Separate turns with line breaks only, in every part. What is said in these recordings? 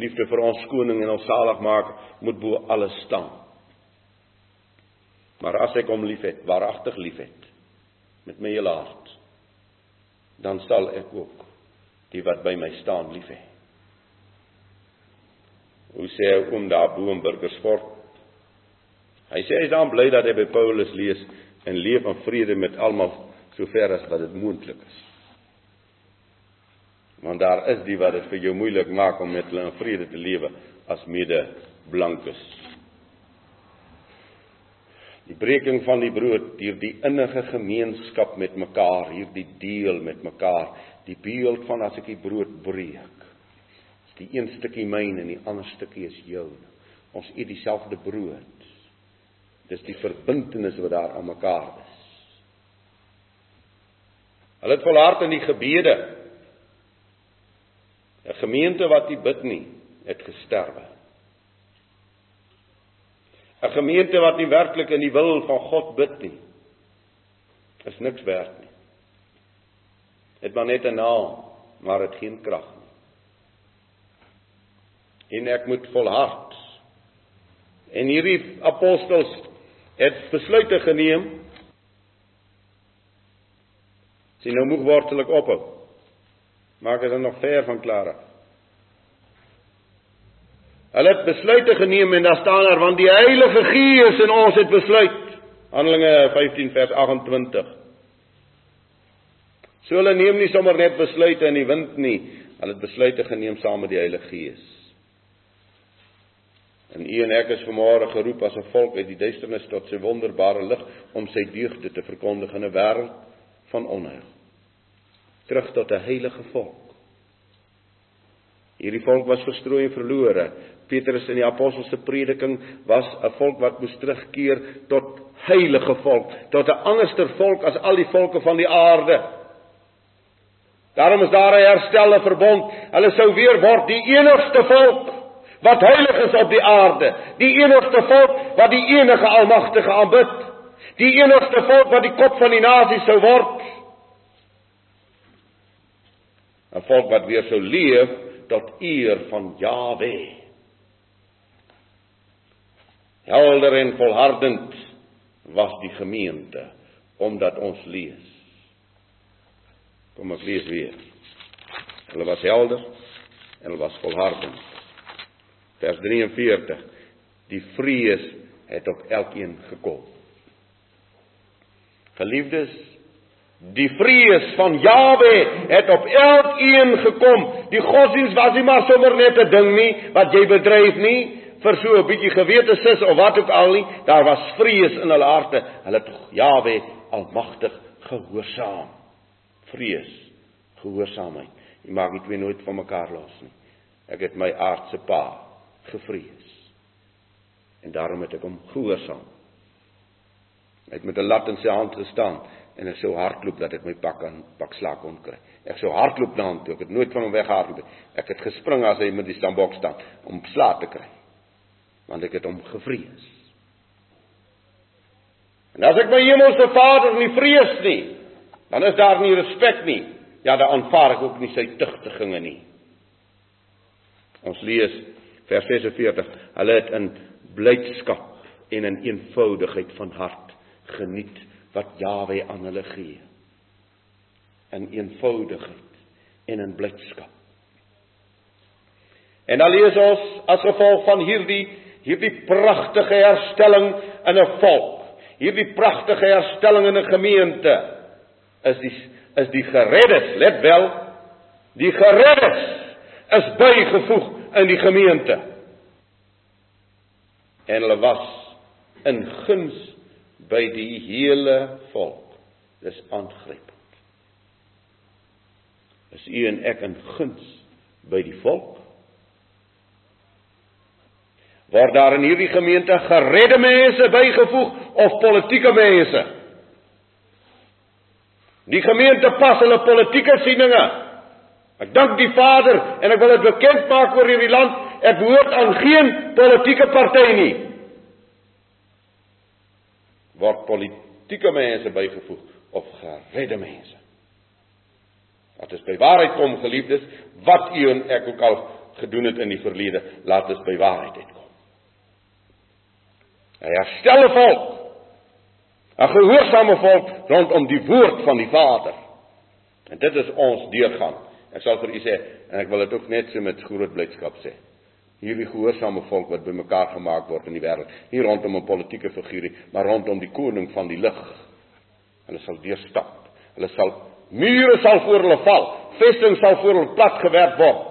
Liefde vir ons koning en ons saligmaker moet bo alles staan. Maar as ek hom liefhet, waaragtig liefhet met my hele hart, dan sal ek ook die wat by my staan lief hê. Hoe sê hy om daar bo in Burgersfort? Hy sê hy is dan bly dat hy by Paulus lees en leef in vrede met almal sover as wat dit moontlik is. Want daar is die wat dit vir jou moeilik maak om met hulle in vrede te lewe as mede blankes. Die breking van die brood, hierdie innige gemeenskap met mekaar, hierdie deel met mekaar, die beeld van as ek die brood breek. Is die een stukkie myn en die ander stukkie is joune. Ons eet dieselfde brood. Dis die verbintenis wat daar aan mekaar is. Hulle het volhard in die gebede. 'n Gemeente wat nie bid nie, het gesterwe. 'n Gemeente wat nie werklik in die wil van God bid nie, is niks werd nie. Het maar net 'n naam, maar het geen krag nie. En ek moet volhard. En hierdie apostels het besluite geneem. Sien nou moeg wortelik ophou. Maak dit nog ver van klaar. Hulle het besluite geneem en daar staan daar want die Heilige Gees in ons het besluit. Handelinge 15 vers 28. So hulle neem nie sommer net besluite in die wind nie. Hulle het besluite geneem saam met die Heilige Gees. En u en ek is vanmôre geroep as 'n volk uit die duisternis tot sy wonderbare lig om sy deugde te verkondig in 'n wêreld van onheil. Terug tot 'n heilige volk. Hierdie volk was verstrooi en verlore. Petrus in die apostels se prediking was 'n volk wat moes terugkeer tot heilige volk, tot 'n anderster volk as al die volke van die aarde. Daarom is daar 'n herstelde verbond. Hulle sou weer word die enigste volk wat heilig is op die aarde, die enigste volk wat die enige almagtige aanbid, die enigste volk wat die kop van die nasie sou word. 'n Volk wat weer sou leef tot eer van Jawe. Helder en volhardend was die gemeente omdat ons lees. Kom ek lees weer. Hulle was helder en hulle was volhardend. Vers 43. Die vrees het op elkeen gekom. Geliefdes, Die vrees van Jawe het op elkeen gekom. Die godsdiens was nie maar sommer net 'n ding nie wat jy bedryf nie vir so 'n bietjie gewete sis of wat ook al nie. Daar was vrees in hulle harte. Hulle het Jawe almagtig gehoorsaam. Vrees, gehoorsaamheid. Jy maak dit weer nooit van mekaar los nie. Ek het my aardse pa gevrees. En daarom het ek hom gehoorsaam. Hy het met 'n lat in sy hand gestaan en ek sou hardloop dat ek my pak aan pak slaak kon kry. Ek sou hardloop na hom toe. Ek het nooit van hom weggehardloop nie. Ek het gespring as hy met die stambok staan om slaap te kry. Want ek het hom gevrees. En as ek my hemelse Vader nie vrees nie, dan is daar nie respek nie. Ja, dan aanvaar ek ook nie sy tugtiginge nie. Ons lees vers 46. Hulle het in blydskap en in eenvoudigheid van hart geniet wat Jawe aan hulle gee. In eenvoudigheid en in blydskap. En dan lees ons as gevolg van hierdie hierdie pragtige herstelling in 'n volk, hierdie pragtige herstelling in 'n gemeente is die is die gereddes, let wel, die gereddes is bygevoeg in die gemeente. En hulle was in guns by die hele volk. Dis aangrypend. Is u en ek in guns by die volk? Word daar in hierdie gemeente geredde mense bygevoeg of politieke mense? Die gemeente pas hulle politieke sieninge. Ek dank die Vader en ek wil dit bekend maak oor hierdie land. Ek behoort aan geen politieke party nie word politieke mense bygevoeg of geredde mense. Wat is by waarheid kom geliefdes, wat u en ek ook al gedoen het in die verlede, laat ons by waarheid uitkom. Hy herstel 'n volk. 'n Gehoorsame volk rondom die woord van die Vader. En dit is ons deurgang. Ek sal vir u sê en ek wil dit ook net so met groot blydskap sê. Hierdie gehoorsame volk wat bymekaar gemaak word in die wêreld, nie rondom 'n politieke figuur nie, maar rondom die koning van die lig. Hulle sal deurstap. Hulle sal mure sal voor hulle val, vesting sal voor hulle plat gewerp word.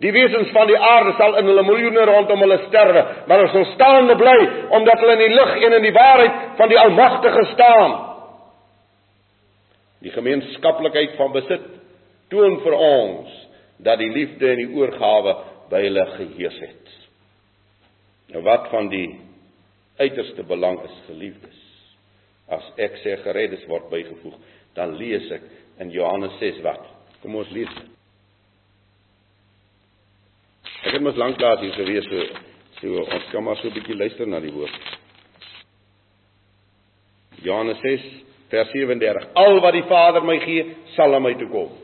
Die wesens van die aarde sal in hulle miljoene rondom hulle sterwe, maar hulle sal staande bly omdat hulle in die lig en in die waarheid van die Almagtige staan. Die gemeenskaplikheid van besit toon vir ons dat die liefde en die oorgawe by hulle geheers het. Nou wat van die uiterste belang is geliefdes? As ek sê gereddes word bygevoeg, dan lees ek in Johannes 6 wat? Kom ons lees. Ek het mos lanklaas hier gewees so so ons kan maar so 'n bietjie luister na die woord. Johannes 6 vers 37 Al wat die Vader my gee, sal aan my toe kom.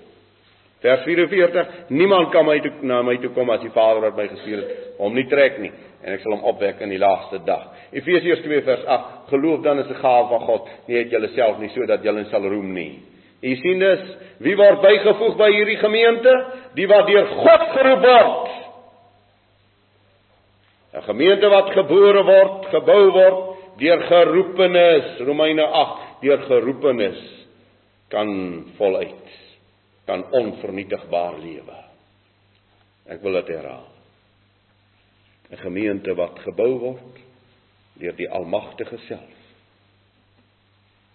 Vers 44: Niemand kan my toe na my toe kom as die Vader wat my gestuur het, hom nie trek nie en ek sal hom opwek in die laaste dag. Efesiërs 2 vers 8: Geloof dan is 'n gawe van God, nie het julle self nie sodat julle sal roem nie. U sien dus, wie word bygevoeg by hierdie gemeente? Die wat deur God geroep word. 'n Gemeente wat gebore word, gebou word deur geroepenes, Romeine 8, deur geroepenes kan voluit kan onvernietigbaar lewe. Ek wil dit herhaal. 'n Gemeente wat gebou word deur die Almagtige self.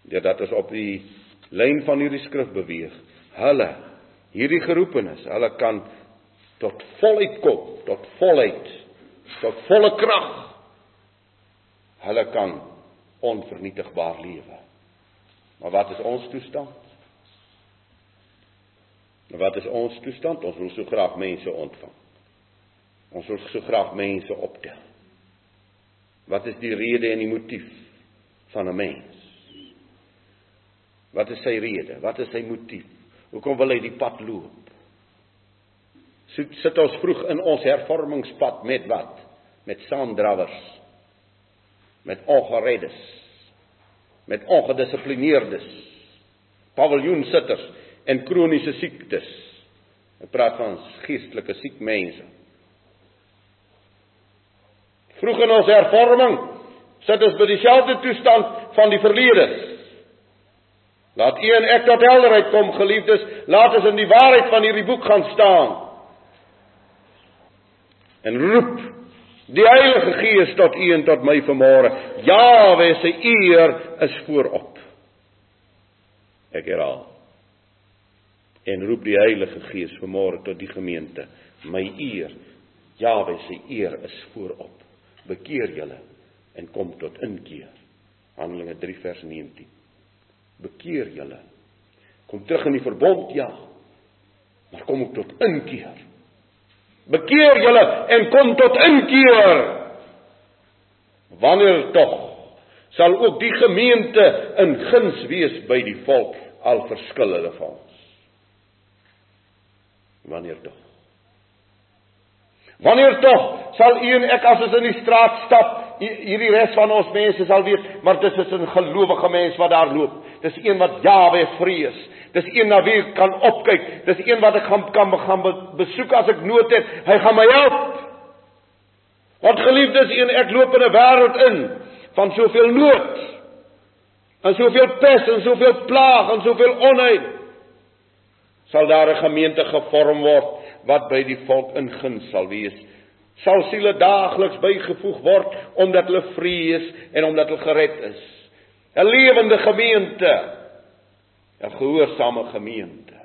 Deurdat ons op die lyn van hierdie skrif beweeg, hulle hierdie geroepenes, hulle kan tot volheid kom, tot volheid, tot volle krag. Hulle kan onvernietigbaar lewe. Maar wat is ons toestand? En wat is ons toestand? Ons wil so graag mense ontvang. Ons wil so graag mense optel. Wat is die rede en die motief van 'n mens? Wat is sy rede? Wat is sy motief? Hoekom wil hy die pad loop? Sit sit ons vroeg in ons hervormingspad met wat? Met saamdrawers. Met ongereddes. Met ongedissiplineerdes. Paviljoensitters en kroniese siektes. Ek praat van geestelike siek mense. Vroeg in ons hervorming sit ons by dieselfde toestand van die verlede. Laat u en ek tot helderheid kom, geliefdes, laat ons in die waarheid van hierdie boek gaan staan. En roep die Heilige Gees tot u en tot my vanmôre. Jawe se eer is voorop. Ek herhaal en roep die Heilige Gees vanmôre tot die gemeente. My eer, Jawe se eer is voorop. Bekeer julle en kom tot inkeer. Handelinge 3 vers 19. Bekeer julle. Kom terug in die verbond, ja. Maar kom ook tot inkeer. Bekeer julle en kom tot inkeer. Wanneer tog sal ook die gemeente in guns wees by die volk al verskil hulle van ons. Wanneer tog? Wanneer tog sal u en ek as ons in die straat stap, hierdie res van ons mense sal weet, maar dis is 'n gelowige mens wat daar loop. Dis een wat Jawe vrees. Dis een na wie ek kan opkyk. Dis een wat ek gaan kan gaan besoek as ek nood het. Hy gaan my help. Want geliefdes, een ek loop in 'n wêreld in van soveel nood. En soveel pes en soveel plaag en soveel onheil sal daar 'n gemeente gevorm word wat by die volk in guns sal wees. Sal siele daagliks bygevoeg word omdat hulle vrees en omdat hulle gered is. 'n Lewende gemeente. 'n Gehoorsame gemeente.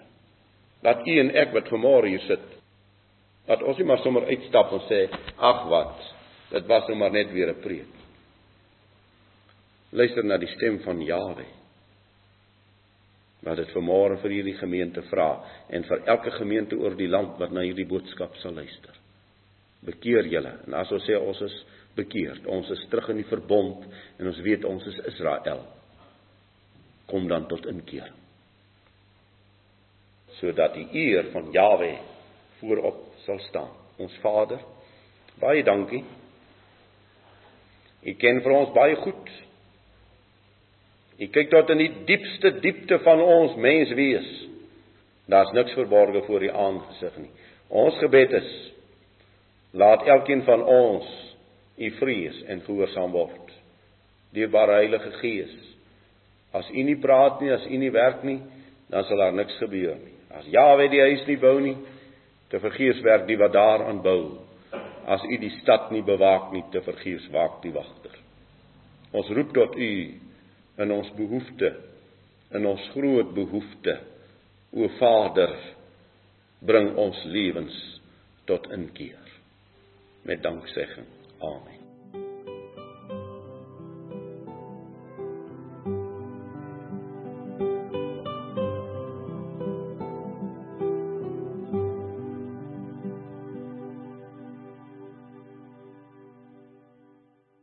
Dat u en ek wat vanmôre hier sit, dat ons nie maar sommer uitstap en sê, "Ag wat, dit was nou maar net weer 'n preek." Luister na die stem van Jahwe wat dit vanmôre vir hierdie gemeente vra en vir elke gemeente oor die land wat na hierdie boodskap sal luister. Bekeer julle. En as ons sê ons is bekeerd, ons is terug in die verbond en ons weet ons is Israel. Kom dan tot inkeer. Sodat die eer van Jawe voorop sal staan. Ons Vader, baie dankie. U ken vir ons baie goed. U kyk tot in die diepste diepte van ons menswees. Daar's niks verborge voor U aangesig nie. Ons gebed is laat elkeen van ons U vrees en gehoorsaam word. Dierbare Heilige Gees, as U nie praat nie, as U nie werk nie, dan sal daar niks gebeur nie. As Jahwe die huis nie bou nie, te vergeefs werk die wat daaraan bou. As U die stad nie bewaak nie, te vergeefs waak die wagter. Ons roep tot U in ons behoefte, in ons groot behoefte. O Vader, bring ons lewens tot inkeer. Met danksegging. Amen.